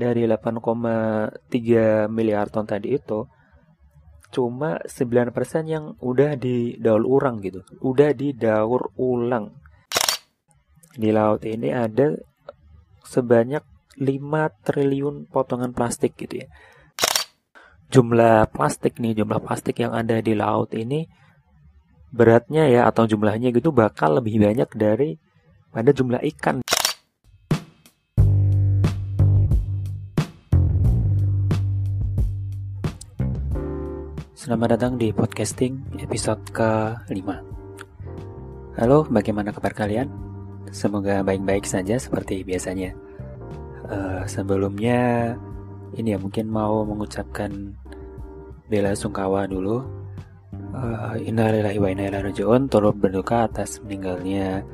dari 8,3 miliar ton tadi itu cuma 9% yang udah didaur ulang gitu. Udah didaur ulang. Di laut ini ada sebanyak 5 triliun potongan plastik gitu ya. Jumlah plastik nih, jumlah plastik yang ada di laut ini beratnya ya atau jumlahnya gitu bakal lebih banyak dari pada jumlah ikan. Selamat datang di podcasting episode ke-5 Halo, bagaimana kabar kalian? Semoga baik-baik saja seperti biasanya. Uh, Sebelumnya, ini ya mungkin mau mengucapkan bela sungkawa dulu. Uh, Innalillahi wa inna ilaihi raji'un. Turut berduka atas meninggalnya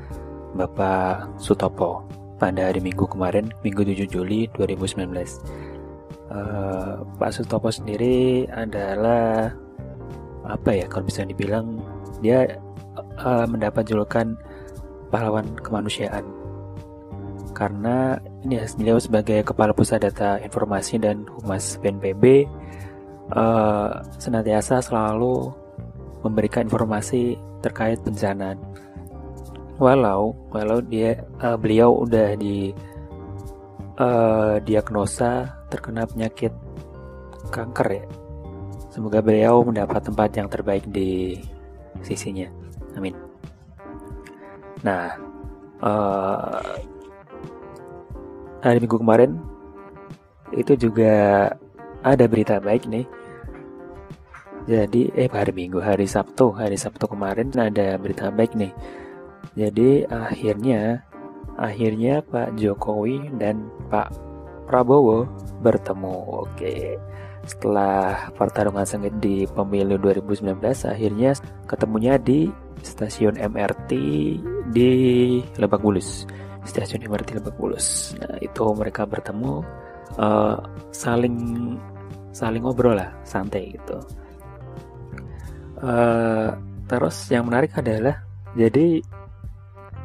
Bapak Sutopo pada hari Minggu kemarin, Minggu 7 Juli 2019 Uh, Pak Sutopo sendiri adalah apa ya kalau bisa dibilang dia uh, mendapat julukan pahlawan kemanusiaan karena ini ya beliau sebagai kepala pusat data informasi dan humas BNPB uh, senantiasa selalu memberikan informasi terkait bencana walau walau dia uh, beliau udah di uh, diagnosa terkena penyakit kanker ya. Semoga beliau mendapat tempat yang terbaik di sisinya. Amin. Nah, uh, hari Minggu kemarin itu juga ada berita baik nih. Jadi, eh hari Minggu, hari Sabtu, hari Sabtu kemarin ada berita baik nih. Jadi akhirnya, akhirnya Pak Jokowi dan Pak Prabowo bertemu. Oke. Setelah pertarungan sengit di pemilu 2019 akhirnya ketemunya di stasiun MRT di Lebak Bulus. Stasiun MRT Lebak Bulus. Nah, itu mereka bertemu uh, saling saling ngobrol lah, santai gitu. Uh, terus yang menarik adalah jadi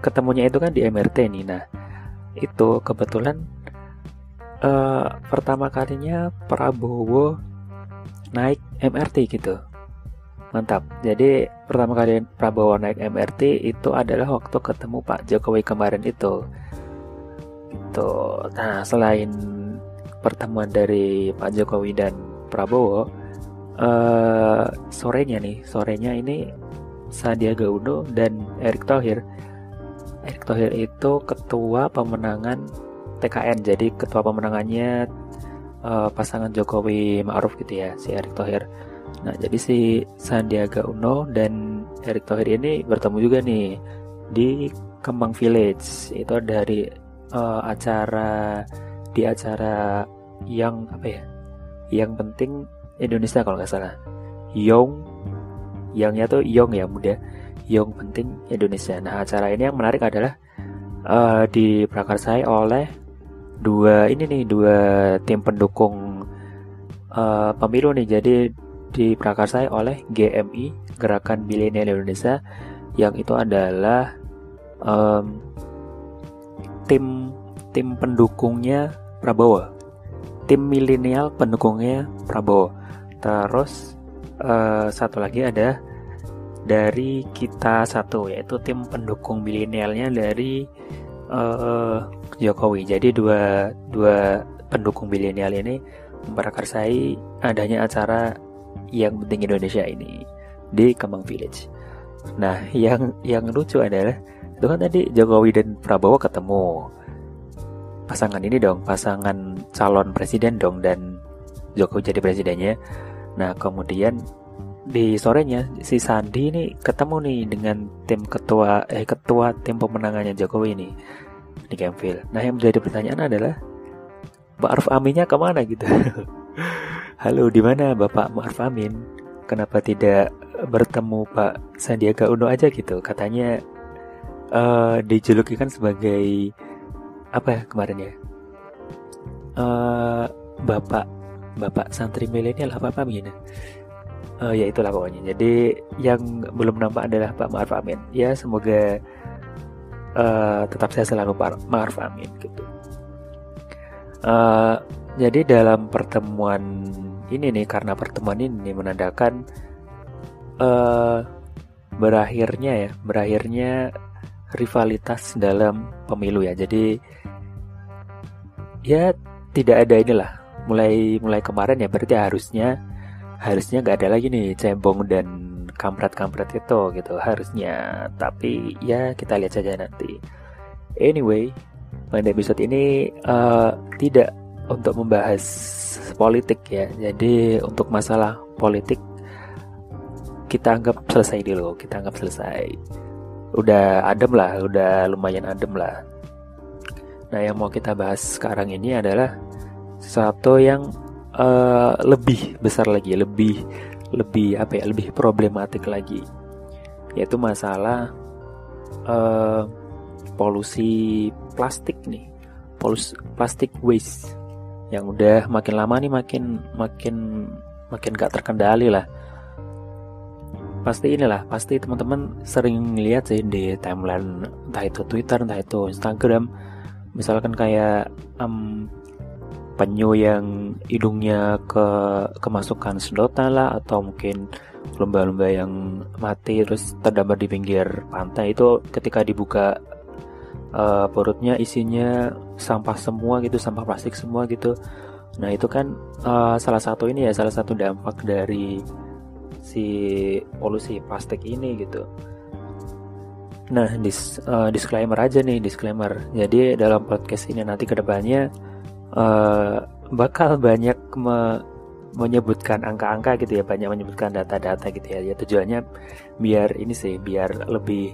ketemunya itu kan di MRT nih. Nah, itu kebetulan uh, pertama kalinya Prabowo naik MRT gitu. Mantap. Jadi pertama kali Prabowo naik MRT itu adalah waktu ketemu Pak Jokowi kemarin itu. Itu. Nah, selain pertemuan dari Pak Jokowi dan Prabowo, uh, sorenya nih, sorenya ini Sandiaga Uno dan Erick Thohir. Erick Thohir itu ketua pemenangan TKN jadi ketua pemenangannya uh, pasangan Jokowi Ma'ruf gitu ya si Erick Thohir. Nah jadi si Sandiaga Uno dan Erick Thohir ini bertemu juga nih di Kembang Village. Itu dari uh, acara di acara yang apa ya yang penting Indonesia kalau nggak salah. Yong yangnya tuh Yong ya muda. Yong penting Indonesia. Nah acara ini yang menarik adalah uh, diprakarsai oleh dua ini nih dua tim pendukung uh, pemilu nih. Jadi diprakarsai oleh GMI Gerakan Milenial Indonesia yang itu adalah um, tim tim pendukungnya Prabowo. Tim milenial pendukungnya Prabowo. Terus uh, satu lagi ada dari kita satu yaitu tim pendukung milenialnya dari uh, Jokowi. Jadi dua dua pendukung milenial ini memperakarsai adanya acara yang penting Indonesia ini di Kemang Village. Nah, yang yang lucu adalah itu kan tadi Jokowi dan Prabowo ketemu pasangan ini dong, pasangan calon presiden dong dan Jokowi jadi presidennya. Nah, kemudian di sorenya si Sandi ini ketemu nih dengan tim ketua eh ketua tim pemenangannya Jokowi ini di Campville. Nah yang menjadi pertanyaan adalah Ma'ruf Aminnya ke mana gitu? Halo, di mana Bapak Ma'ruf Amin? Kenapa tidak bertemu Pak Sandiaga Uno aja gitu? Katanya uh, dijuluki kan sebagai apa ya kemarin ya? Uh, Bapak Bapak santri milenial apa apa ya? Uh, ya itulah pokoknya. Jadi yang belum nampak adalah Pak Ma'ruf Amin. Ya semoga uh, tetap saya selalu Ma'ruf Amin gitu. Uh, jadi dalam pertemuan ini nih karena pertemuan ini menandakan uh, berakhirnya ya berakhirnya rivalitas dalam pemilu ya jadi ya tidak ada inilah mulai mulai kemarin ya berarti harusnya harusnya nggak ada lagi nih cebong dan kampret-kampret itu gitu harusnya. Tapi ya kita lihat saja nanti. Anyway pada episode ini uh, tidak untuk membahas politik ya. Jadi untuk masalah politik kita anggap selesai dulu kita anggap selesai. Udah adem lah udah lumayan adem lah. Nah yang mau kita bahas sekarang ini adalah sesuatu yang uh, lebih besar lagi lebih lebih apa ya lebih problematik lagi. Yaitu masalah uh, polusi plastik nih polusi plastik waste yang udah makin lama nih makin makin makin gak terkendali lah. Pasti inilah pasti teman-teman sering lihat sih di timeline entah itu Twitter entah itu Instagram. Misalkan kayak um, penyu yang hidungnya ke kemasukan sedotan lah atau mungkin lumba-lumba yang mati terus terdampar di pinggir pantai itu ketika dibuka uh, perutnya isinya sampah semua gitu sampah plastik semua gitu nah itu kan uh, salah satu ini ya salah satu dampak dari si polusi plastik ini gitu. Nah, dis, uh, disclaimer aja nih, disclaimer. Jadi dalam podcast ini nanti ke depannya uh, bakal banyak me menyebutkan angka-angka gitu ya, banyak menyebutkan data-data gitu ya. Ya tujuannya biar ini sih, biar lebih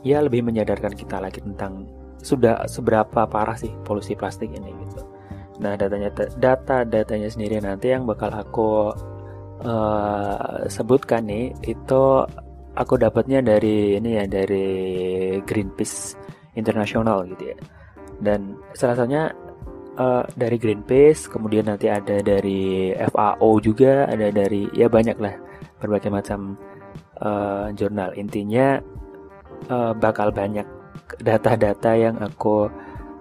ya lebih menyadarkan kita lagi tentang sudah seberapa parah sih polusi plastik ini gitu. Nah, datanya data datanya sendiri nanti yang bakal aku uh, sebutkan nih itu aku dapatnya dari ini ya dari Greenpeace Internasional gitu ya dan salah satunya uh, dari Greenpeace kemudian nanti ada dari FAO juga ada dari ya banyak lah berbagai macam uh, jurnal intinya uh, bakal banyak data-data yang aku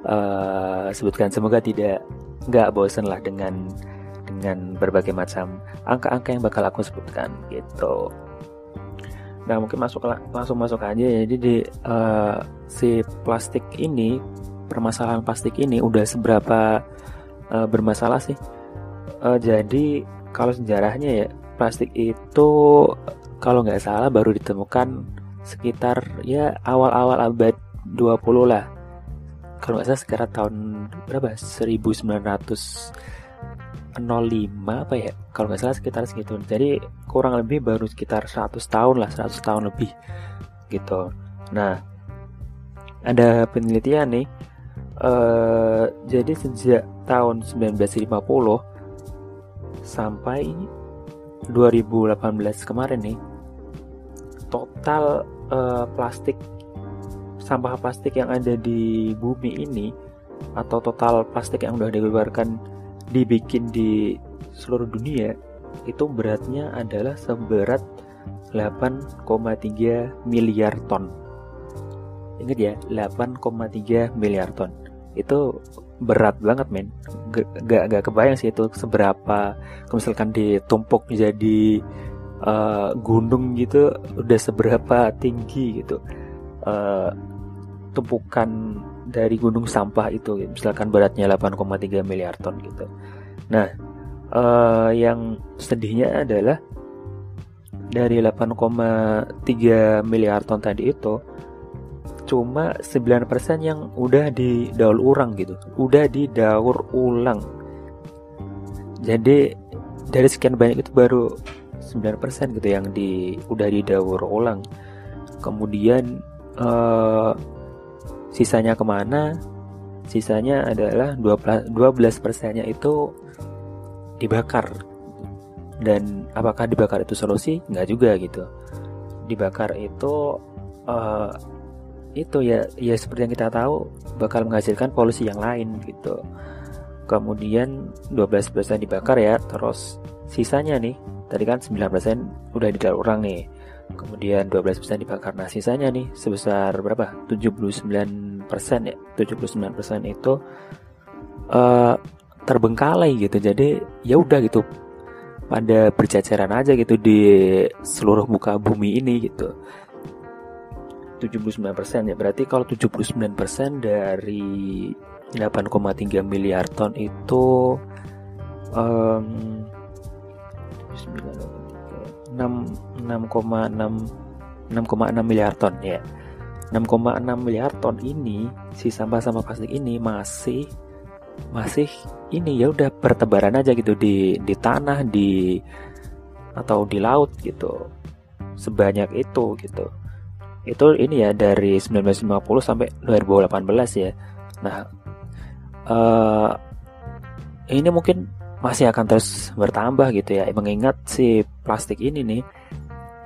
uh, sebutkan semoga tidak nggak bosen lah dengan dengan berbagai macam angka-angka yang bakal aku sebutkan gitu. Nah mungkin masuk langsung masuk aja ya. Jadi di uh, si plastik ini permasalahan plastik ini udah seberapa uh, bermasalah sih? Uh, jadi kalau sejarahnya ya plastik itu kalau nggak salah baru ditemukan sekitar ya awal-awal abad 20 lah. Kalau nggak salah sekitar tahun berapa? 1900 05 apa ya kalau nggak salah sekitar segitu jadi kurang lebih baru sekitar 100 tahun lah 100 tahun lebih gitu nah ada penelitian nih uh, jadi sejak tahun 1950 sampai 2018 kemarin nih total uh, plastik sampah plastik yang ada di bumi ini atau total plastik yang sudah dikeluarkan dibikin di seluruh dunia itu beratnya adalah seberat 8,3 miliar ton. Ingat ya, 8,3 miliar ton. Itu berat banget men. Gak, gak, kebayang sih itu seberapa misalkan ditumpuk jadi uh, gunung gitu udah seberapa tinggi gitu. Uh, tumpukan dari gunung sampah itu misalkan beratnya 8,3 miliar ton gitu nah uh, yang sedihnya adalah dari 8,3 miliar ton tadi itu cuma 9% yang udah didaur ulang gitu. Udah didaur ulang. Jadi dari sekian banyak itu baru 9% gitu yang di udah didaur ulang. Kemudian uh, sisanya ke mana? Sisanya adalah 12 persennya itu dibakar. Dan apakah dibakar itu solusi? Nggak juga gitu. Dibakar itu uh, itu ya ya seperti yang kita tahu bakal menghasilkan polusi yang lain gitu. Kemudian 12% dibakar ya terus sisanya nih tadi kan 9% udah didaur ulang nih. Kemudian 12% dibakar nah sisanya nih sebesar berapa? 79% ya 79% itu uh, terbengkalai gitu. Jadi ya udah gitu pada berjajaran aja gitu di seluruh muka bumi ini gitu 79% ya. Berarti kalau 79% dari 8,3 miliar ton itu um, 6 6,6 miliar ton ya. 6,6 miliar ton ini si sampah-sampah plastik ini masih masih ini ya udah bertebaran aja gitu di di tanah di atau di laut gitu. Sebanyak itu gitu itu ini ya dari 1950 sampai 2018 ya. Nah uh, ini mungkin masih akan terus bertambah gitu ya. Mengingat si plastik ini nih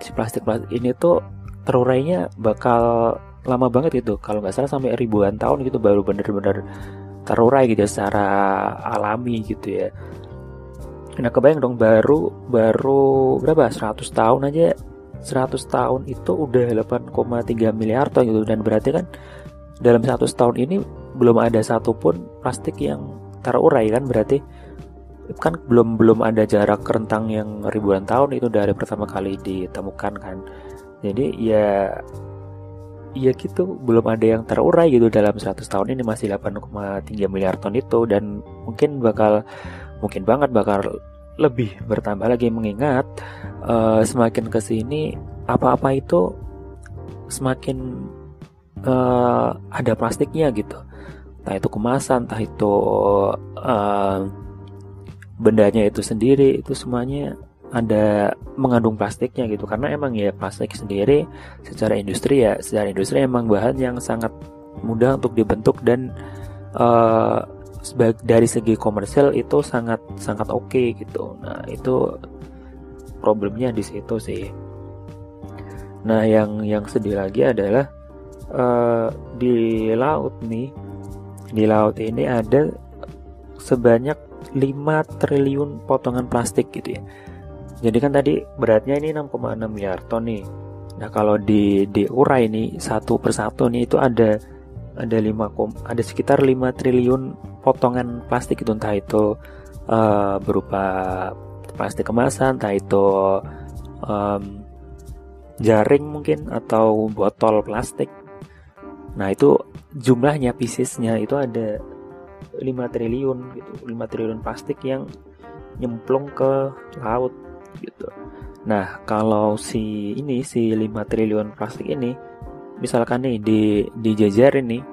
si plastik plastik ini tuh terurainya bakal lama banget gitu. Kalau nggak salah sampai ribuan tahun gitu baru bener-bener terurai gitu secara alami gitu ya. Nah kebayang dong baru baru berapa? 100 tahun aja 100 tahun itu udah 8,3 miliar ton gitu. Dan berarti kan dalam 100 tahun ini belum ada satupun plastik yang terurai kan. Berarti kan belum belum ada jarak rentang yang ribuan tahun itu dari pertama kali ditemukan kan. Jadi ya ya gitu belum ada yang terurai gitu dalam 100 tahun ini. Masih 8,3 miliar ton itu. Dan mungkin bakal mungkin banget bakal lebih bertambah lagi mengingat uh, semakin ke sini apa-apa itu semakin uh, ada plastiknya gitu. Entah itu kemasan entah itu uh, bendanya itu sendiri itu semuanya ada mengandung plastiknya gitu. Karena emang ya plastik sendiri secara industri ya secara industri emang bahan yang sangat mudah untuk dibentuk dan uh, dari segi komersial itu sangat sangat oke okay, gitu. Nah itu problemnya di situ sih. Nah yang yang sedih lagi adalah uh, di laut nih di laut ini ada sebanyak 5 triliun potongan plastik gitu ya. Jadi kan tadi beratnya ini 6,6 miliar ton nih. Nah kalau di diurai nih satu persatu nih itu ada ada 5 ada sekitar 5 triliun potongan plastik itu entah itu uh, berupa plastik kemasan, entah itu um, jaring mungkin atau botol plastik. Nah itu jumlahnya piecesnya itu ada 5 triliun gitu, 5 triliun plastik yang nyemplung ke laut gitu. Nah, kalau si ini si 5 triliun plastik ini misalkan nih di dijajarin nih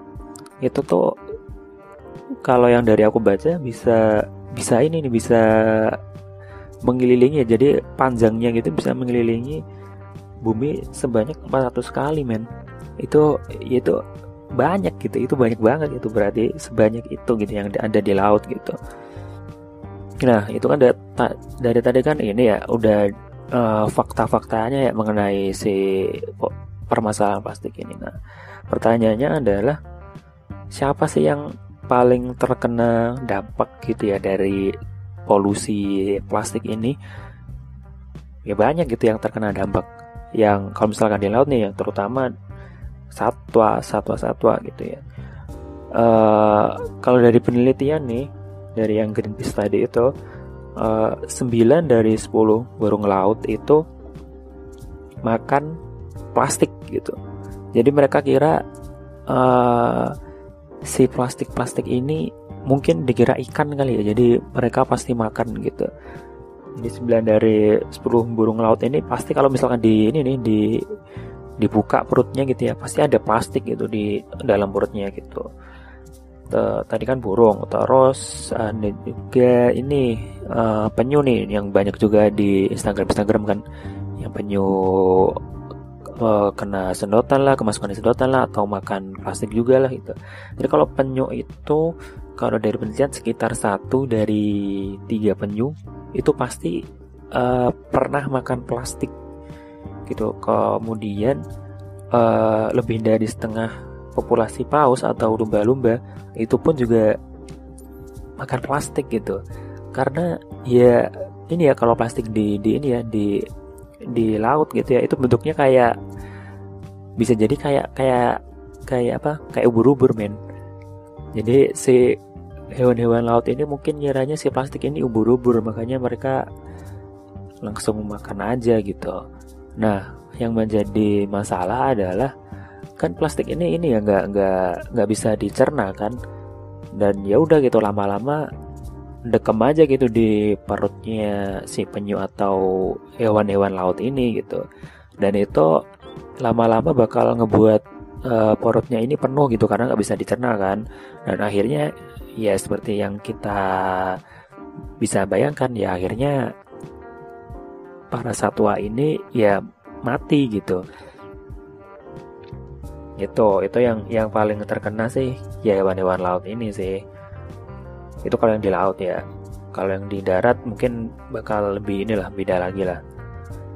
itu tuh kalau yang dari aku baca bisa bisa ini nih bisa mengelilingi. Jadi panjangnya gitu bisa mengelilingi bumi sebanyak 400 kali men. Itu itu banyak gitu. Itu banyak banget itu berarti sebanyak itu gitu yang ada di laut gitu. Nah, itu kan dari, dari tadi kan ini ya udah uh, fakta-faktanya ya mengenai si permasalahan plastik ini. Nah, pertanyaannya adalah siapa sih yang paling terkena dampak gitu ya dari polusi plastik ini? Ya banyak gitu yang terkena dampak. Yang kalau misalkan di laut nih yang terutama satwa, satwa-satwa gitu ya. Uh, kalau dari penelitian nih dari yang Greenpeace tadi itu uh, eh, 9 dari 10 burung laut itu makan plastik gitu. Jadi mereka kira uh, si plastik-plastik ini mungkin dikira ikan kali ya. Jadi mereka pasti makan gitu. Jadi 9 dari 10 burung laut ini pasti kalau misalkan di ini nih di dibuka perutnya gitu ya, pasti ada plastik gitu di dalam perutnya gitu tadi kan burung terus ada juga ini uh, penyu nih yang banyak juga di Instagram Instagram kan yang penyu uh, kena sedotan lah kemasukan sedotan lah atau makan plastik juga lah gitu. Jadi kalau penyu itu kalau dari penelitian sekitar satu dari tiga penyu itu pasti uh, pernah makan plastik gitu. Kemudian uh, lebih dari setengah populasi paus atau lumba-lumba itu pun juga makan plastik gitu. Karena ya ini ya kalau plastik di di ini ya di di laut gitu ya itu bentuknya kayak bisa jadi kayak kayak kayak apa? Kayak ubur-ubur men. Jadi si hewan-hewan laut ini mungkin nyiranya si plastik ini ubur-ubur makanya mereka langsung makan aja gitu. Nah, yang menjadi masalah adalah kan plastik ini ini ya nggak nggak nggak bisa dicerna kan? Dan ya udah gitu lama-lama dekem aja gitu di perutnya si penyu atau hewan-hewan laut ini gitu. Dan itu lama-lama bakal ngebuat uh, perutnya ini penuh gitu karena nggak bisa dicerna kan. Dan akhirnya ya seperti yang kita bisa bayangkan ya akhirnya para satwa ini ya mati gitu. Itu itu yang yang paling terkena sih ya hewan-hewan laut ini sih itu kalau yang di laut ya. Kalau yang di darat mungkin bakal lebih inilah beda lagi lah.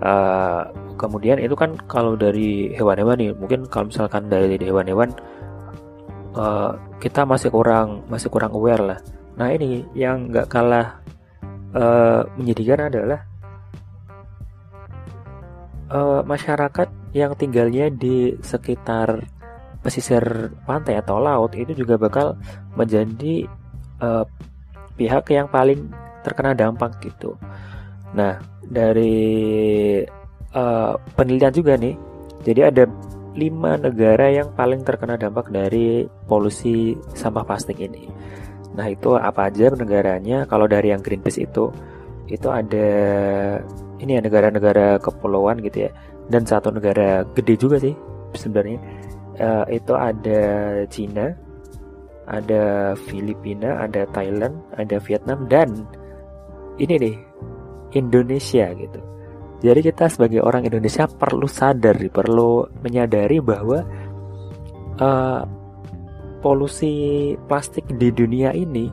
Uh, kemudian itu kan kalau dari hewan-hewan nih mungkin kalau misalkan dari hewan-hewan uh, kita masih kurang masih kurang aware lah. Nah ini yang nggak kalah uh, menyedihkan adalah uh, masyarakat yang tinggalnya di sekitar pesisir pantai atau laut itu juga bakal menjadi uh, pihak yang paling terkena dampak gitu. Nah, dari uh, penelitian juga nih, jadi ada lima negara yang paling terkena dampak dari polusi sampah plastik ini. Nah, itu apa aja negaranya? Kalau dari yang Greenpeace itu, itu ada ini ya negara-negara kepulauan gitu ya dan satu negara gede juga sih sebenarnya uh, itu ada Cina ada Filipina ada Thailand ada Vietnam dan ini nih Indonesia gitu. Jadi kita sebagai orang Indonesia perlu sadar perlu menyadari bahwa uh, polusi plastik di dunia ini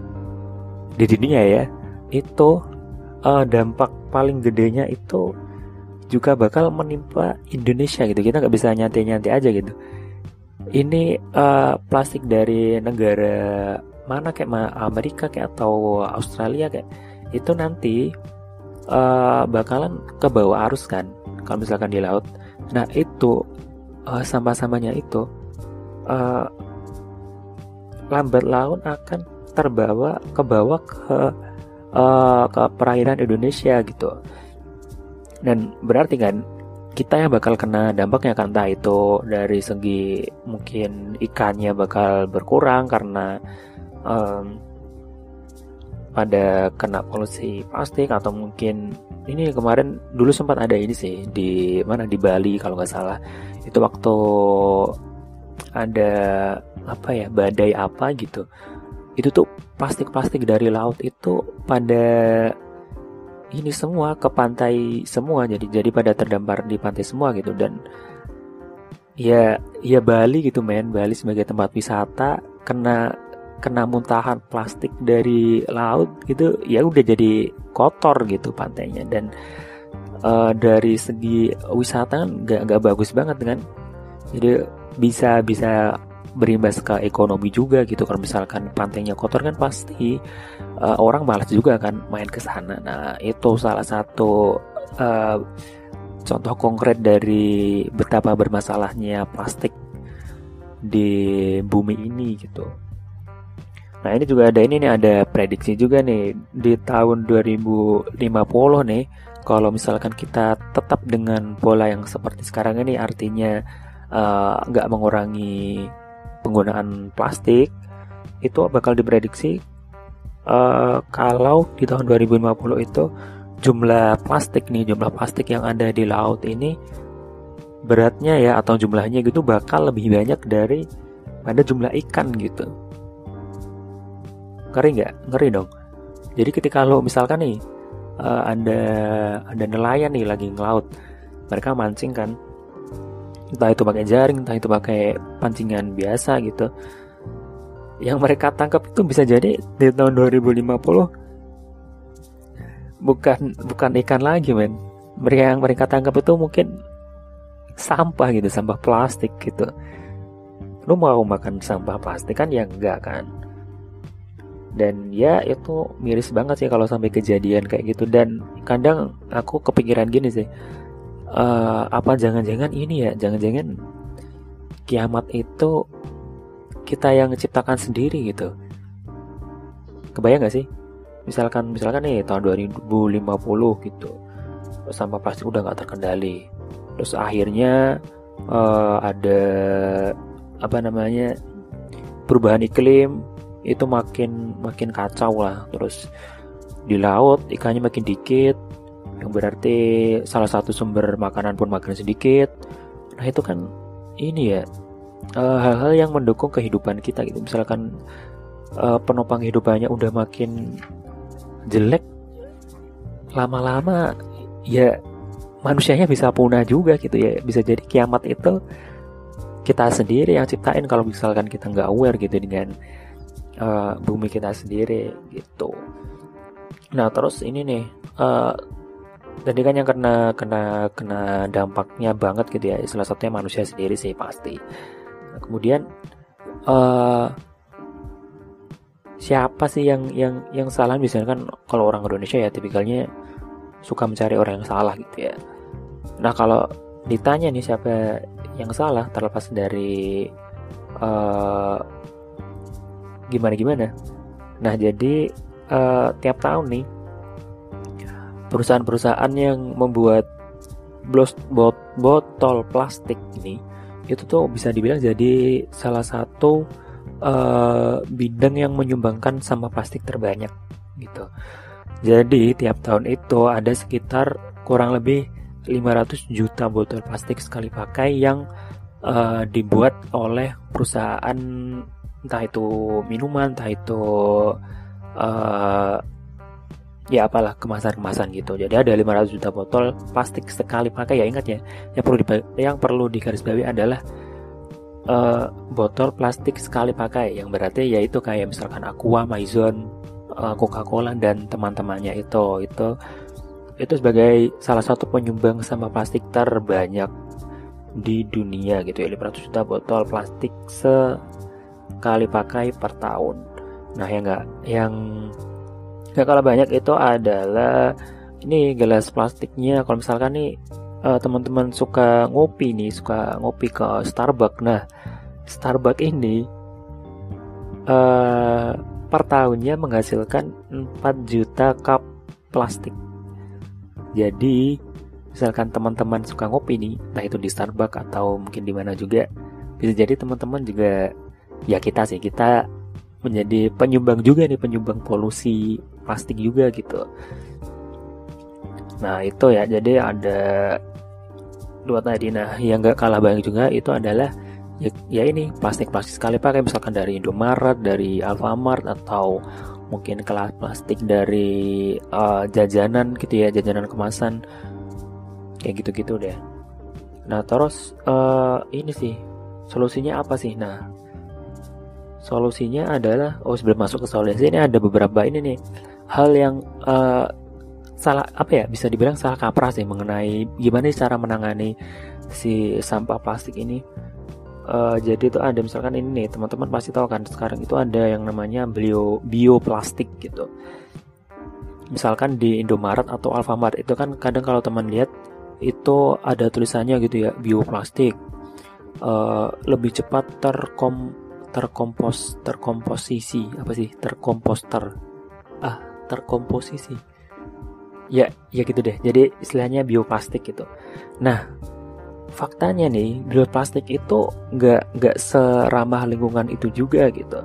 di dunia ya itu uh, dampak paling gedenya itu juga bakal menimpa Indonesia gitu. Kita nggak bisa nyantai-nyantai aja gitu ini uh, plastik dari negara mana kayak Amerika kayak atau Australia kayak itu nanti uh, bakalan ke bawah arus kan kalau misalkan di laut. Nah itu uh, sampah-sampahnya itu uh, lambat laun akan terbawa ke bawah ke uh, ke perairan Indonesia gitu. Dan berarti kan kita yang bakal kena dampaknya kan entah itu dari segi mungkin ikannya bakal berkurang karena um, pada kena polusi plastik atau mungkin ini kemarin dulu sempat ada ini sih di mana di Bali kalau nggak salah. Itu waktu ada apa ya badai apa gitu. Itu tuh plastik-plastik dari laut itu pada ini semua ke pantai semua jadi jadi pada terdampar di pantai semua gitu. Dan ya ya Bali gitu men. Bali sebagai tempat wisata kena kena muntahan plastik dari laut gitu ya udah jadi kotor gitu pantainya. Dan uh, dari segi wisata kan nggak nggak bagus banget kan. Jadi bisa bisa berimbas ke ekonomi juga gitu. Kalau misalkan pantainya kotor kan pasti uh, orang malas juga kan main ke sana. Nah itu salah satu uh, contoh konkret dari betapa bermasalahnya plastik di bumi ini gitu. Nah ini juga ada ini nih ada prediksi juga nih. Di tahun 2050 nih kalau misalkan kita tetap dengan pola yang seperti sekarang ini artinya eh, nggak uh, mengurangi penggunaan plastik itu bakal diprediksi uh, kalau di tahun 2050 itu jumlah plastik nih jumlah plastik yang ada di laut ini beratnya ya atau jumlahnya gitu bakal lebih banyak dari pada jumlah ikan gitu. Ngeri nggak? Ngeri dong. Jadi ketika lo misalkan nih uh, ada ada nelayan nih lagi ngelaut mereka mancing kan entah itu pakai jaring entah itu pakai pancingan biasa gitu. Yang mereka tangkap itu bisa jadi di tahun 2050 bukan bukan ikan lagi men. Mereka yang mereka tangkap itu mungkin sampah gitu sampah plastik gitu. Lu mau makan sampah plastik kan? Ya enggak kan. Dan ya itu miris banget sih kalau sampai kejadian kayak gitu. Dan kadang aku kepikiran gini sih uh, apa jangan-jangan ini ya jangan-jangan kiamat itu kita yang menciptakan sendiri gitu. Kebayang gak sih? Misalkan misalkan nih tahun 2050 gitu sampah plastik udah nggak terkendali. Terus akhirnya uh, ada apa namanya perubahan iklim itu makin makin kacau lah. Terus di laut ikannya makin dikit yang berarti salah satu sumber makanan pun makin sedikit. Nah itu kan ini ya eh, hal-hal uh, yang mendukung kehidupan kita gitu. Misalkan uh, penopang kehidupannya udah makin jelek lama-lama ya manusianya bisa punah juga gitu ya. Bisa jadi kiamat itu kita sendiri yang ciptain kalau misalkan kita nggak aware gitu dengan uh, bumi kita sendiri gitu. Nah terus ini nih uh, tadi kan yang kena kena kena dampaknya banget gitu ya. Salah satunya manusia sendiri sih pasti. Nah, kemudian uh, siapa sih yang yang yang salah? Misalnya kan kalau orang Indonesia ya tipikalnya suka mencari orang yang salah gitu ya. Nah kalau ditanya nih siapa yang salah terlepas dari uh, gimana gimana nah jadi uh, tiap tahun nih perusahaan-perusahaan yang membuat bot botol plastik ini itu tuh bisa dibilang jadi salah satu uh, bidang yang menyumbangkan sampah plastik terbanyak gitu. Jadi tiap tahun itu ada sekitar kurang lebih 500 juta botol plastik sekali pakai yang uh, dibuat oleh perusahaan entah itu minuman, entah itu uh, ya apalah kemasan-kemasan gitu. Jadi ada 500 juta botol plastik sekali pakai ya ingat ya. Yang perlu yang perlu digarisbawahi adalah uh, botol plastik sekali pakai yang berarti yaitu kayak misalkan Aqua, Maison, uh, Coca-Cola dan teman-temannya itu itu itu sebagai salah satu penyumbang sampah plastik terbanyak di dunia gitu ya 500 juta botol plastik sekali pakai per tahun. Nah yang enggak yang gak kalah banyak itu adalah ini gelas plastiknya kalau misalkan nih uh, teman-teman suka ngopi nih, suka ngopi ke Starbucks. Nah, Starbucks ini uh, per tahunnya menghasilkan 4 juta cup plastik. Jadi, misalkan teman-teman suka ngopi nih, entah itu di Starbucks atau mungkin di mana juga, bisa jadi teman-teman juga ya kita sih kita menjadi penyumbang juga nih penyumbang polusi plastik juga gitu. Nah itu ya jadi ada dua tadi. Nah yang gak kalah banyak juga itu adalah ya, ya ini plastik-plastik sekali pakai misalkan dari Indomaret, dari Alfamart atau mungkin kelas plastik dari uh, jajanan gitu ya, jajanan kemasan kayak gitu-gitu deh. Nah terus uh, ini sih solusinya apa sih? Nah solusinya adalah oh sebelum masuk ke solusi ini ada beberapa ini nih hal yang uh, salah apa ya bisa dibilang salah kaprah sih mengenai gimana cara menangani si sampah plastik ini. Uh, jadi itu ada misalkan ini nih teman-teman pasti tahu kan sekarang itu ada yang namanya bio bioplastik gitu. Misalkan di Indomaret atau Alfamart itu kan kadang kalau teman lihat itu ada tulisannya gitu ya bioplastik. Uh, lebih cepat terkom terkompos terkomposisi apa sih? Terkomposter. Ah terkomposisi. Ya ya gitu deh. Jadi istilahnya bioplastik gitu. Nah faktanya nih bioplastik itu nggak nggak seramah lingkungan itu juga gitu.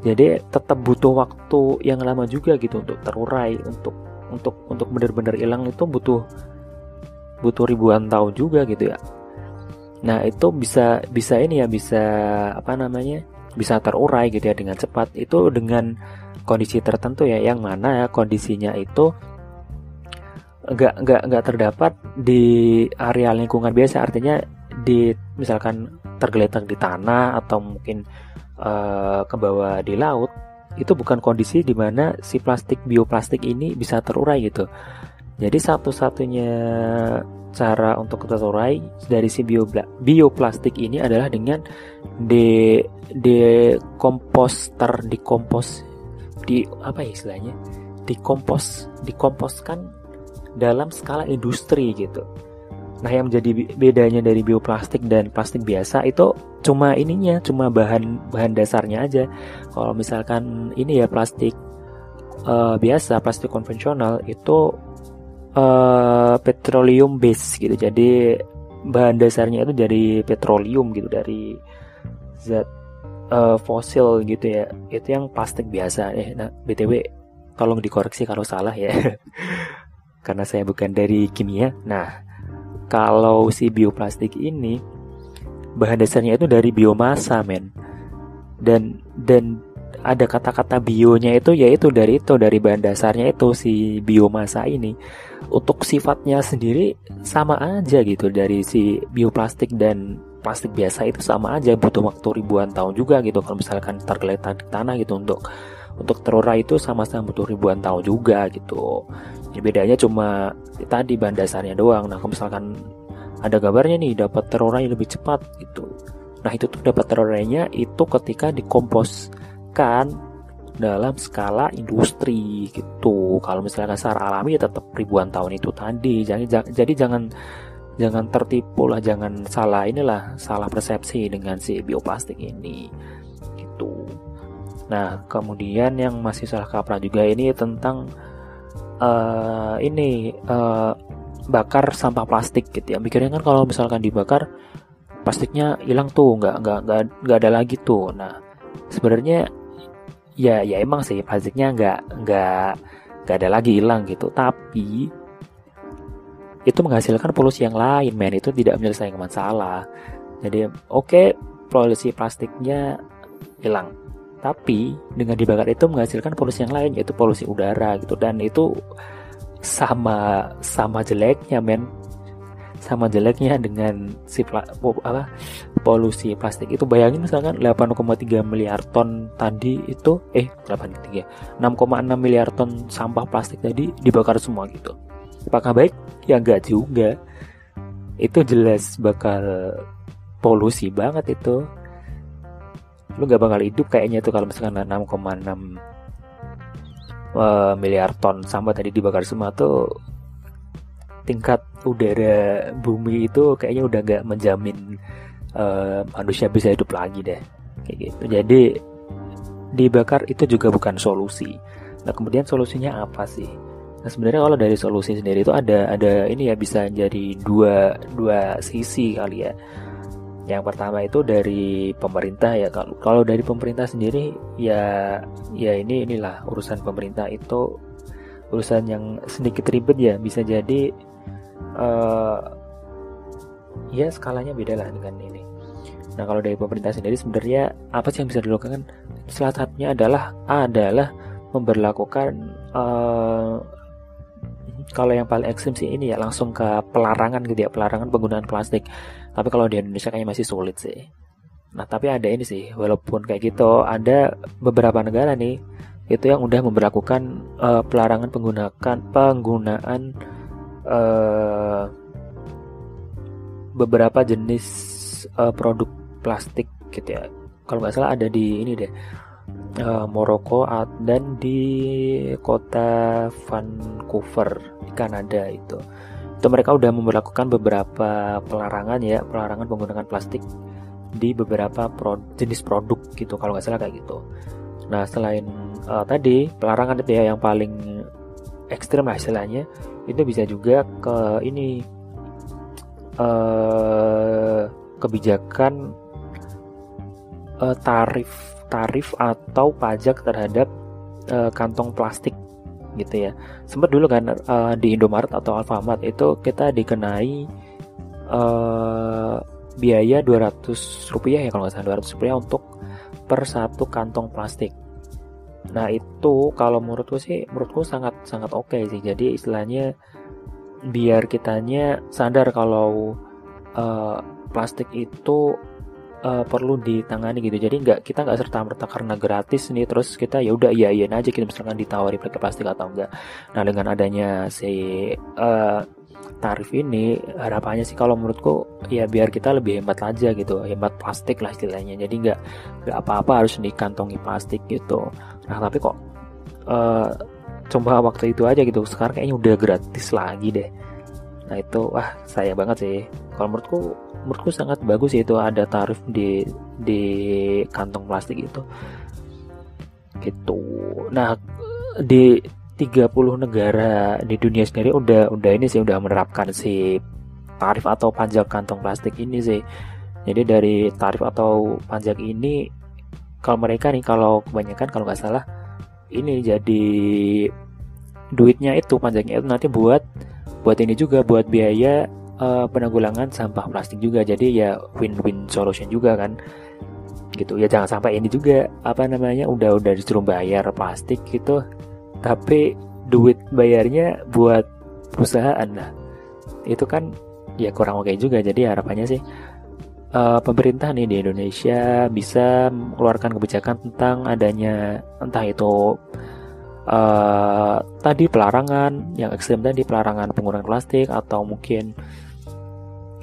Jadi tetap butuh waktu yang lama juga gitu untuk terurai untuk untuk untuk benar-benar hilang itu butuh butuh ribuan tahun juga gitu ya nah itu bisa bisa ini ya bisa apa namanya bisa terurai gitu ya dengan cepat. Itu dengan kondisi tertentu ya yang mana ya kondisinya itu nggak nggak nggak terdapat di area lingkungan biasa. Artinya di misalkan tergeletak di tanah atau mungkin uh, ke bawah di laut itu bukan kondisi di mana si plastik bioplastik ini bisa terurai gitu. Jadi satu-satunya cara untuk terurai dari si bio bioplastik ini adalah dengan de de komposter di apa ya istilahnya dikompos dikomposkan dalam skala industri gitu. Nah, yang menjadi bedanya dari bioplastik dan plastik biasa itu cuma ininya, cuma bahan bahan dasarnya aja. Kalau misalkan ini ya plastik uh, biasa, plastik konvensional itu uh, petroleum base gitu. Jadi bahan dasarnya itu dari petroleum gitu, dari zat uh, fosil gitu ya. Itu yang plastik biasa. Eh, nah, btw, tolong dikoreksi kalau salah ya, karena saya bukan dari kimia. Nah kalau si bioplastik ini bahan dasarnya itu dari biomasa men dan dan ada kata-kata bionya itu yaitu dari itu dari bahan dasarnya itu si biomasa ini. Untuk sifatnya sendiri sama aja gitu. Dari si bioplastik dan plastik biasa itu sama aja. Butuh waktu ribuan tahun juga gitu. Kalau misalkan tergeletak di tanah gitu untuk untuk terurai itu sama-sama butuh ribuan tahun juga gitu. Jadi bedanya cuma tadi bahan dasarnya doang. Nah kalau misalkan ada gambarnya nih dapat terurai lebih cepat gitu. Nah itu tuh dapat terurainya itu ketika dikomposkan dalam skala industri gitu. Kalau misalkan secara alami ya tetap ribuan tahun itu tadi. Jadi jadi jangan jangan tertipu lah jangan salah inilah salah persepsi dengan si bioplastik ini gitu. Nah kemudian yang masih salah kaprah juga ini tentang uh, ini uh, bakar sampah plastik gitu ya. Mikirnya kan kalau misalkan dibakar plastiknya hilang tuh nggak nggak nggak nggak ada lagi tuh. Nah sebenarnya ya ya emang sih plastiknya nggak nggak nggak ada lagi hilang gitu. Tapi itu menghasilkan polusi yang lain men. Itu tidak menyelesaikan masalah. Jadi oke okay, polusi plastiknya hilang. Tapi dengan dibakar itu menghasilkan polusi yang lain yaitu polusi udara gitu. Dan itu sama sama jeleknya men. Sama jeleknya dengan si apa polusi plastik itu bayangin misalkan 8,3 miliar ton tadi itu eh 8,3 6,6 miliar ton sampah plastik tadi dibakar semua gitu. Apakah baik? Ya enggak juga. Itu jelas bakal polusi banget itu. Lu gak bakal hidup kayaknya tuh kalau misalkan 6,6 uh, miliar ton sampah tadi dibakar semua tuh tingkat udara bumi itu kayaknya udah gak menjamin manusia bisa hidup lagi deh. Kayak gitu. Jadi dibakar itu juga bukan solusi. Nah kemudian solusinya apa sih? Nah sebenarnya kalau dari solusi sendiri itu ada ada ini ya bisa jadi dua dua sisi kali ya. Yang pertama itu dari pemerintah ya. Kalau kalau dari pemerintah sendiri ya ya ini inilah urusan pemerintah itu urusan yang sedikit ribet ya. Bisa jadi uh, ya skalanya beda lah dengan ini. Nah kalau dari pemerintah sendiri sebenarnya apa sih yang bisa dilakukan? Salah satunya adalah adalah memperlakukan uh, kalau yang paling ekstrim sih ini ya langsung ke pelarangan gitu ya pelarangan penggunaan plastik tapi kalau di Indonesia kayaknya masih sulit sih nah tapi ada ini sih walaupun kayak gitu ada beberapa negara nih itu yang udah memperlakukan uh, pelarangan penggunakan penggunaan uh, beberapa jenis uh, produk plastik gitu ya. Kalau nggak salah ada di ini deh uh, Maroko dan di kota Vancouver di Kanada itu. Itu mereka udah memperlakukan beberapa pelarangan ya pelarangan penggunaan plastik di beberapa pro, jenis produk gitu kalau nggak salah kayak gitu. Nah selain uh, tadi pelarangan itu ya yang paling ekstrim lah istilahnya itu bisa juga ke ini uh, kebijakan uh, tarif tarif atau pajak terhadap uh, kantong plastik gitu ya. Sempat dulu kan uh, di Indomaret atau Alfamart itu kita dikenai uh, biaya 200 rupiah ya kalau nggak salah 200 rupiah untuk per satu kantong plastik. Nah itu kalau menurutku sih menurutku sangat sangat oke okay sih. Jadi istilahnya biar kitanya sadar kalau uh, plastik itu uh, perlu ditangani gitu. Jadi nggak kita nggak serta merta karena gratis nih terus kita ya udah iya iya aja kita misalkan ditawari pakai plastik atau enggak nah dengan adanya si uh, tarif ini harapannya sih kalau menurutku ya biar kita lebih hemat aja gitu. Hemat plastik lah istilahnya. Jadi nggak nggak apa-apa harus dikantongi plastik gitu. Nah tapi kok uh, coba waktu itu aja gitu. Sekarang kayaknya udah gratis lagi deh. Nah itu wah sayang banget sih. Kalau menurutku menurutku sangat bagus itu ada tarif di di kantong plastik itu. Gitu. Nah di 30 negara di dunia sendiri udah udah ini sih udah menerapkan si tarif atau pajak kantong plastik ini sih. Jadi dari tarif atau pajak ini kalau mereka nih kalau kebanyakan kalau nggak salah ini jadi duitnya itu pajaknya itu nanti buat buat ini juga buat biaya uh, penanggulangan sampah plastik juga. Jadi ya win-win solution juga kan. Gitu. Ya jangan sampai ini juga apa namanya udah udah disuruh bayar plastik gitu. Tapi duit bayarnya buat perusahaan nah itu kan ya kurang oke juga jadi harapannya sih uh, pemerintah nih di Indonesia bisa mengeluarkan kebijakan tentang adanya entah itu uh, tadi pelarangan yang ekstrim tadi pelarangan penggunaan plastik atau mungkin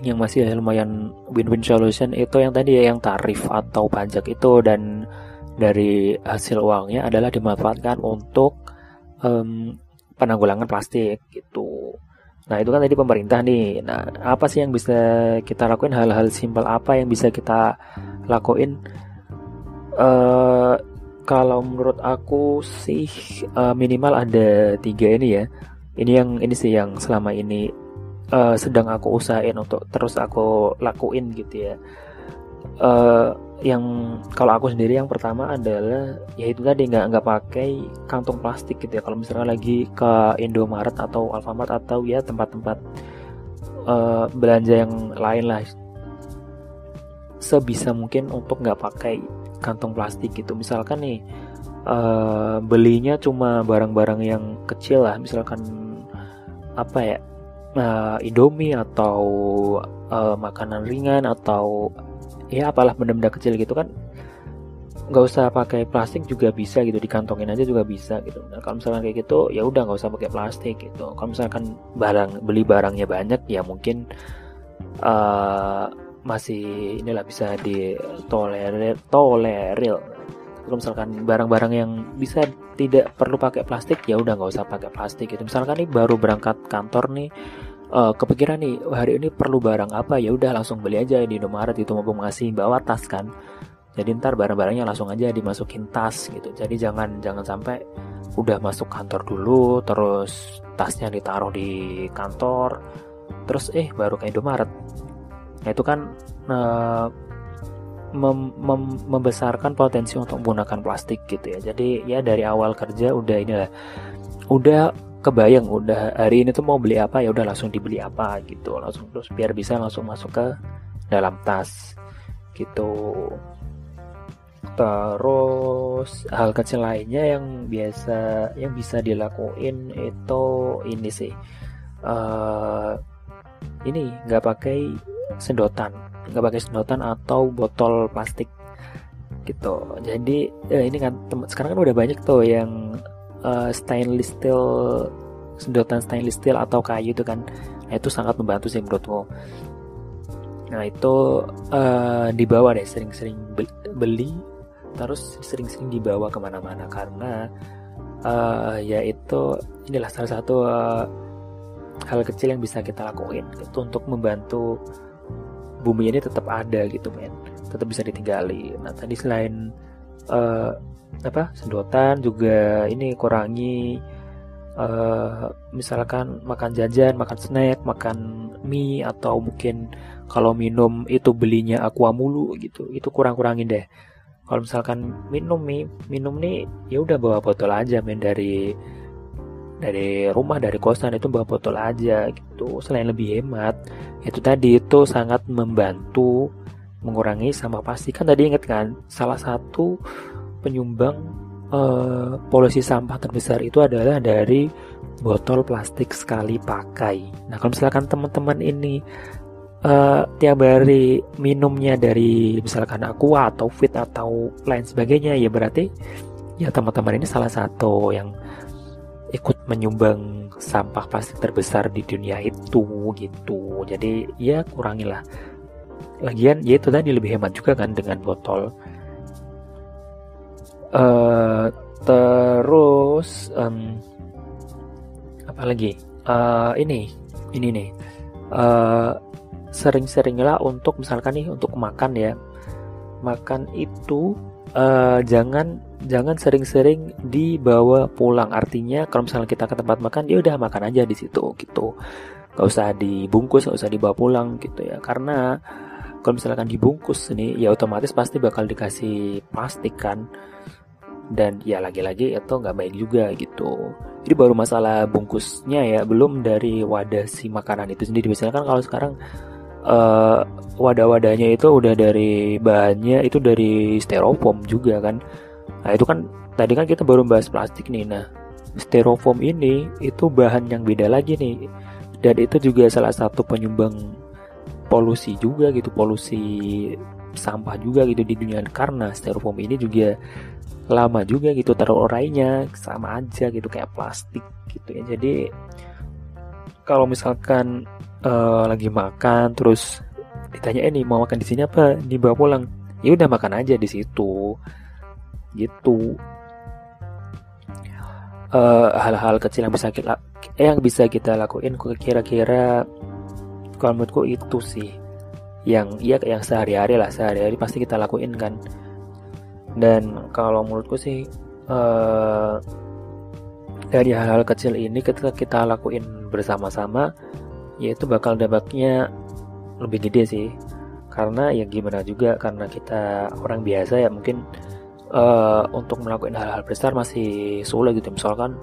yang masih lumayan win-win solution itu yang tadi ya yang tarif atau pajak itu dan dari hasil uangnya adalah dimanfaatkan untuk um, penanggulangan plastik gitu. Nah itu kan tadi pemerintah nih. Nah apa sih yang bisa kita lakuin hal-hal simpel apa yang bisa kita lakuin? Uh, kalau menurut aku sih uh, minimal ada tiga ini ya. Ini yang ini sih yang selama ini uh, sedang aku usahain untuk terus aku lakuin gitu ya. Uh, yang kalau aku sendiri yang pertama adalah yaitu tadi nggak nggak pakai kantong plastik gitu ya. Kalau misalnya lagi ke Indomaret atau Alfamart atau ya tempat-tempat uh, belanja yang lain lah sebisa mungkin untuk nggak pakai kantong plastik gitu. Misalkan nih uh, belinya cuma barang-barang yang kecil lah misalkan apa ya uh, Indomie atau uh, makanan ringan atau ya apalah benda-benda kecil gitu kan nggak usah pakai plastik juga bisa gitu dikantongin aja juga bisa gitu. Nah kalau misalkan kayak gitu ya udah nggak usah pakai plastik gitu. Kalau misalkan barang beli barangnya banyak ya mungkin uh, masih inilah bisa ditolerir toleril. Kalau misalkan barang-barang yang bisa tidak perlu pakai plastik ya udah nggak usah pakai plastik gitu. Misalkan nih baru berangkat kantor nih uh, kepikiran nih hari ini perlu barang apa? Ya udah langsung beli aja di Indomaret itu mau masih bawa tas kan. Jadi ntar barang-barangnya langsung aja dimasukin tas gitu. Jadi jangan jangan sampai udah masuk kantor dulu terus tasnya ditaruh di kantor terus eh baru ke Indomaret. Nah itu kan uh, mem mem membesarkan potensi untuk menggunakan plastik gitu ya. Jadi ya dari awal kerja udah inilah. Udah kebayang udah hari ini tuh mau beli apa? Ya udah langsung dibeli apa? Gitu. Langsung terus biar bisa langsung masuk ke dalam tas. Gitu. Terus hal kecil lainnya yang biasa yang bisa dilakuin itu ini sih. Uh, ini nggak pakai sedotan nggak pakai sedotan atau botol plastik. Gitu. Jadi ya ini kan sekarang kan udah banyak tuh yang uh, stainless steel sedotan stainless steel atau kayu itu kan. Nah, itu sangat membantu sih menurutku. Nah itu uh, dibawa deh sering-sering beli terus sering-sering dibawa ke mana-mana karena uh, ya itu inilah salah satu uh, hal kecil yang bisa kita lakuin itu untuk membantu bumi ini tetap ada gitu men. Tetap bisa ditinggali. Nah tadi selain uh, apa sedotan juga ini kurangi uh, misalkan makan jajan makan snack makan mie atau mungkin kalau minum itu belinya aqua mulu gitu. Itu kurang kurangin deh. Kalau misalkan minum mie minum nih ya udah bawa botol aja men dari dari rumah dari kosan itu bawa botol aja gitu. Selain lebih hemat itu tadi itu sangat membantu mengurangi sampah plastik. Kan tadi inget kan salah satu penyumbang uh, polusi sampah terbesar itu adalah dari botol plastik sekali pakai. Nah kalau misalkan teman-teman ini uh, tiap hari minumnya dari misalkan aqua atau fit atau lain sebagainya ya berarti ya teman-teman ini salah satu yang ikut menyumbang sampah plastik terbesar di dunia itu gitu. Jadi ya kurangilah. Lagian ya itu tadi lebih hemat juga kan dengan botol uh, terus um, apa lagi? Uh, ini ini nih. Uh, sering-seringlah untuk misalkan nih untuk makan ya. Makan itu uh, jangan jangan sering-sering dibawa pulang. Artinya kalau misalnya kita ke tempat makan ya udah makan aja di situ gitu. Gak usah dibungkus gak usah dibawa pulang gitu ya. Karena kalau misalkan dibungkus ini ya otomatis pasti bakal dikasih plastik kan dan ya lagi-lagi itu nggak baik juga gitu. Jadi baru masalah bungkusnya ya belum dari wadah si makanan itu sendiri. Misalnya kan kalau sekarang uh, wadah-wadahnya itu udah dari bahannya itu dari styrofoam juga kan. Nah itu kan tadi kan kita baru bahas plastik nih. Nah styrofoam ini itu bahan yang beda lagi nih. Dan itu juga salah satu penyumbang polusi juga gitu polusi sampah juga gitu di dunia. Karena styrofoam ini juga lama juga gitu terurainya sama aja gitu kayak plastik gitu ya. Jadi kalau misalkan uh, lagi makan terus ditanya ini mau makan di sini apa? Dibawa pulang. Ya udah makan aja di situ. Gitu. Eh, hal-hal kecil yang bisa kita yang bisa kita lakuin kira-kira kalau menurutku itu sih. Yang iya yang sehari-hari lah sehari-hari pasti kita lakuin kan dan kalau menurutku sih uh, dari hal-hal kecil ini ketika kita lakuin bersama-sama ya itu bakal dampaknya lebih gede sih. Karena ya gimana juga karena kita orang biasa ya mungkin uh, untuk melakukan hal-hal besar masih sulit gitu. Misalkan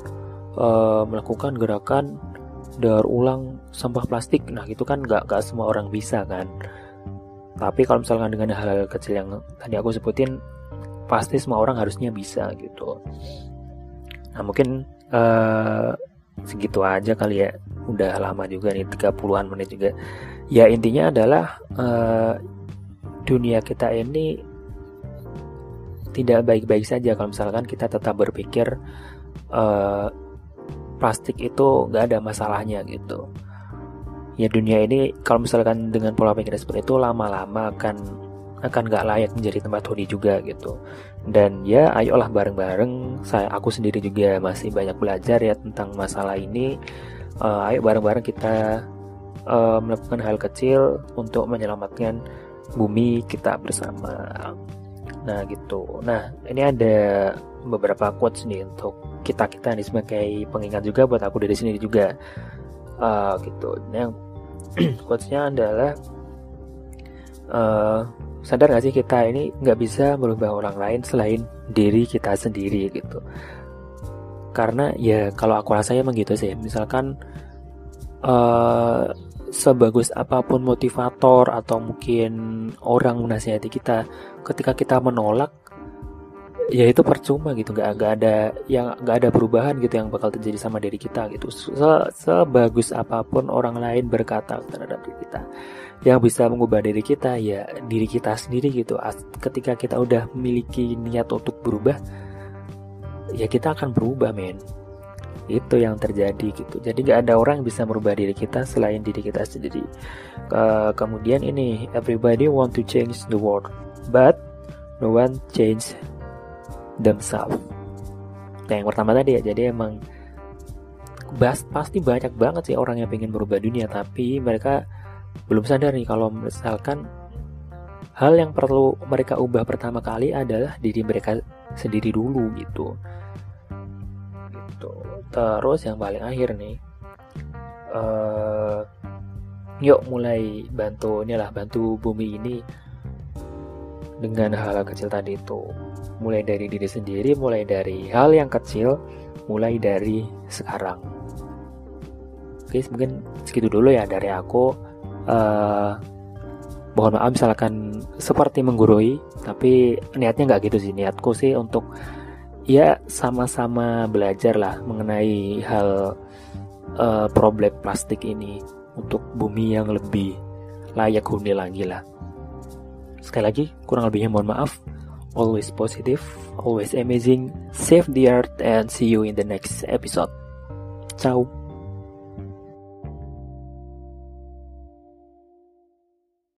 uh, melakukan gerakan daur ulang sampah plastik. Nah itu kan nggak nggak semua orang bisa kan. Tapi kalau misalkan dengan hal-hal kecil yang tadi aku sebutin pasti semua orang harusnya bisa gitu. Nah mungkin uh, segitu aja kali ya. Udah lama juga nih 30-an menit juga. Ya intinya adalah uh, dunia kita ini tidak baik-baik saja. Kalau misalkan kita tetap berpikir uh, plastik itu nggak ada masalahnya gitu. Ya dunia ini kalau misalkan dengan pola pikir seperti itu lama-lama akan akan nggak layak menjadi tempat huni juga gitu dan ya ayolah bareng-bareng saya aku sendiri juga masih banyak belajar ya tentang masalah ini uh, ayo bareng-bareng kita uh, melakukan hal kecil untuk menyelamatkan bumi kita bersama. Nah gitu. Nah ini ada beberapa quotes nih untuk kita kita nih sebagai pengingat juga buat aku dari sini juga. Uh, gitu. Yang quotesnya adalah uh, sadar gak sih kita ini nggak bisa merubah orang lain selain diri kita sendiri gitu? Karena ya kalau aku rasanya emang gitu sih. Misalkan uh, sebagus apa pun motivator atau mungkin orang menasihati kita ketika kita menolak ya itu percuma gitu. Nggak nggak ada yang nggak ada perubahan gitu yang bakal terjadi sama diri kita gitu. Se, sebagus apa pun orang lain berkata terhadap diri kita yang bisa mengubah diri kita ya diri kita sendiri gitu. Ketika kita udah memiliki niat untuk berubah ya kita akan berubah men. Itu yang terjadi gitu. Jadi nggak ada orang yang bisa merubah diri kita selain diri kita sendiri. Ke kemudian ini everybody want to change the world but no one change themselves. Nah yang pertama tadi ya jadi emang bas, pasti banyak banget sih orang yang pengen merubah dunia tapi mereka belum sadar nih kalau misalkan hal yang perlu mereka ubah pertama kali adalah diri mereka sendiri dulu gitu. Terus yang paling akhir nih uh, yuk mulai bantu inilah bantu bumi ini dengan hal, hal kecil tadi itu. Mulai dari diri sendiri mulai dari hal yang kecil mulai dari sekarang. Oke mungkin segitu dulu ya dari aku. Uh, mohon maaf misalkan seperti menggurui tapi niatnya nggak gitu sih. Niatku sih untuk ya sama-sama belajar lah mengenai hal uh, problem plastik ini untuk bumi yang lebih layak huni lagi lah. Sekali lagi, kurang lebihnya mohon maaf. Always positive, always amazing. Save the earth and see you in the next episode. Ciao.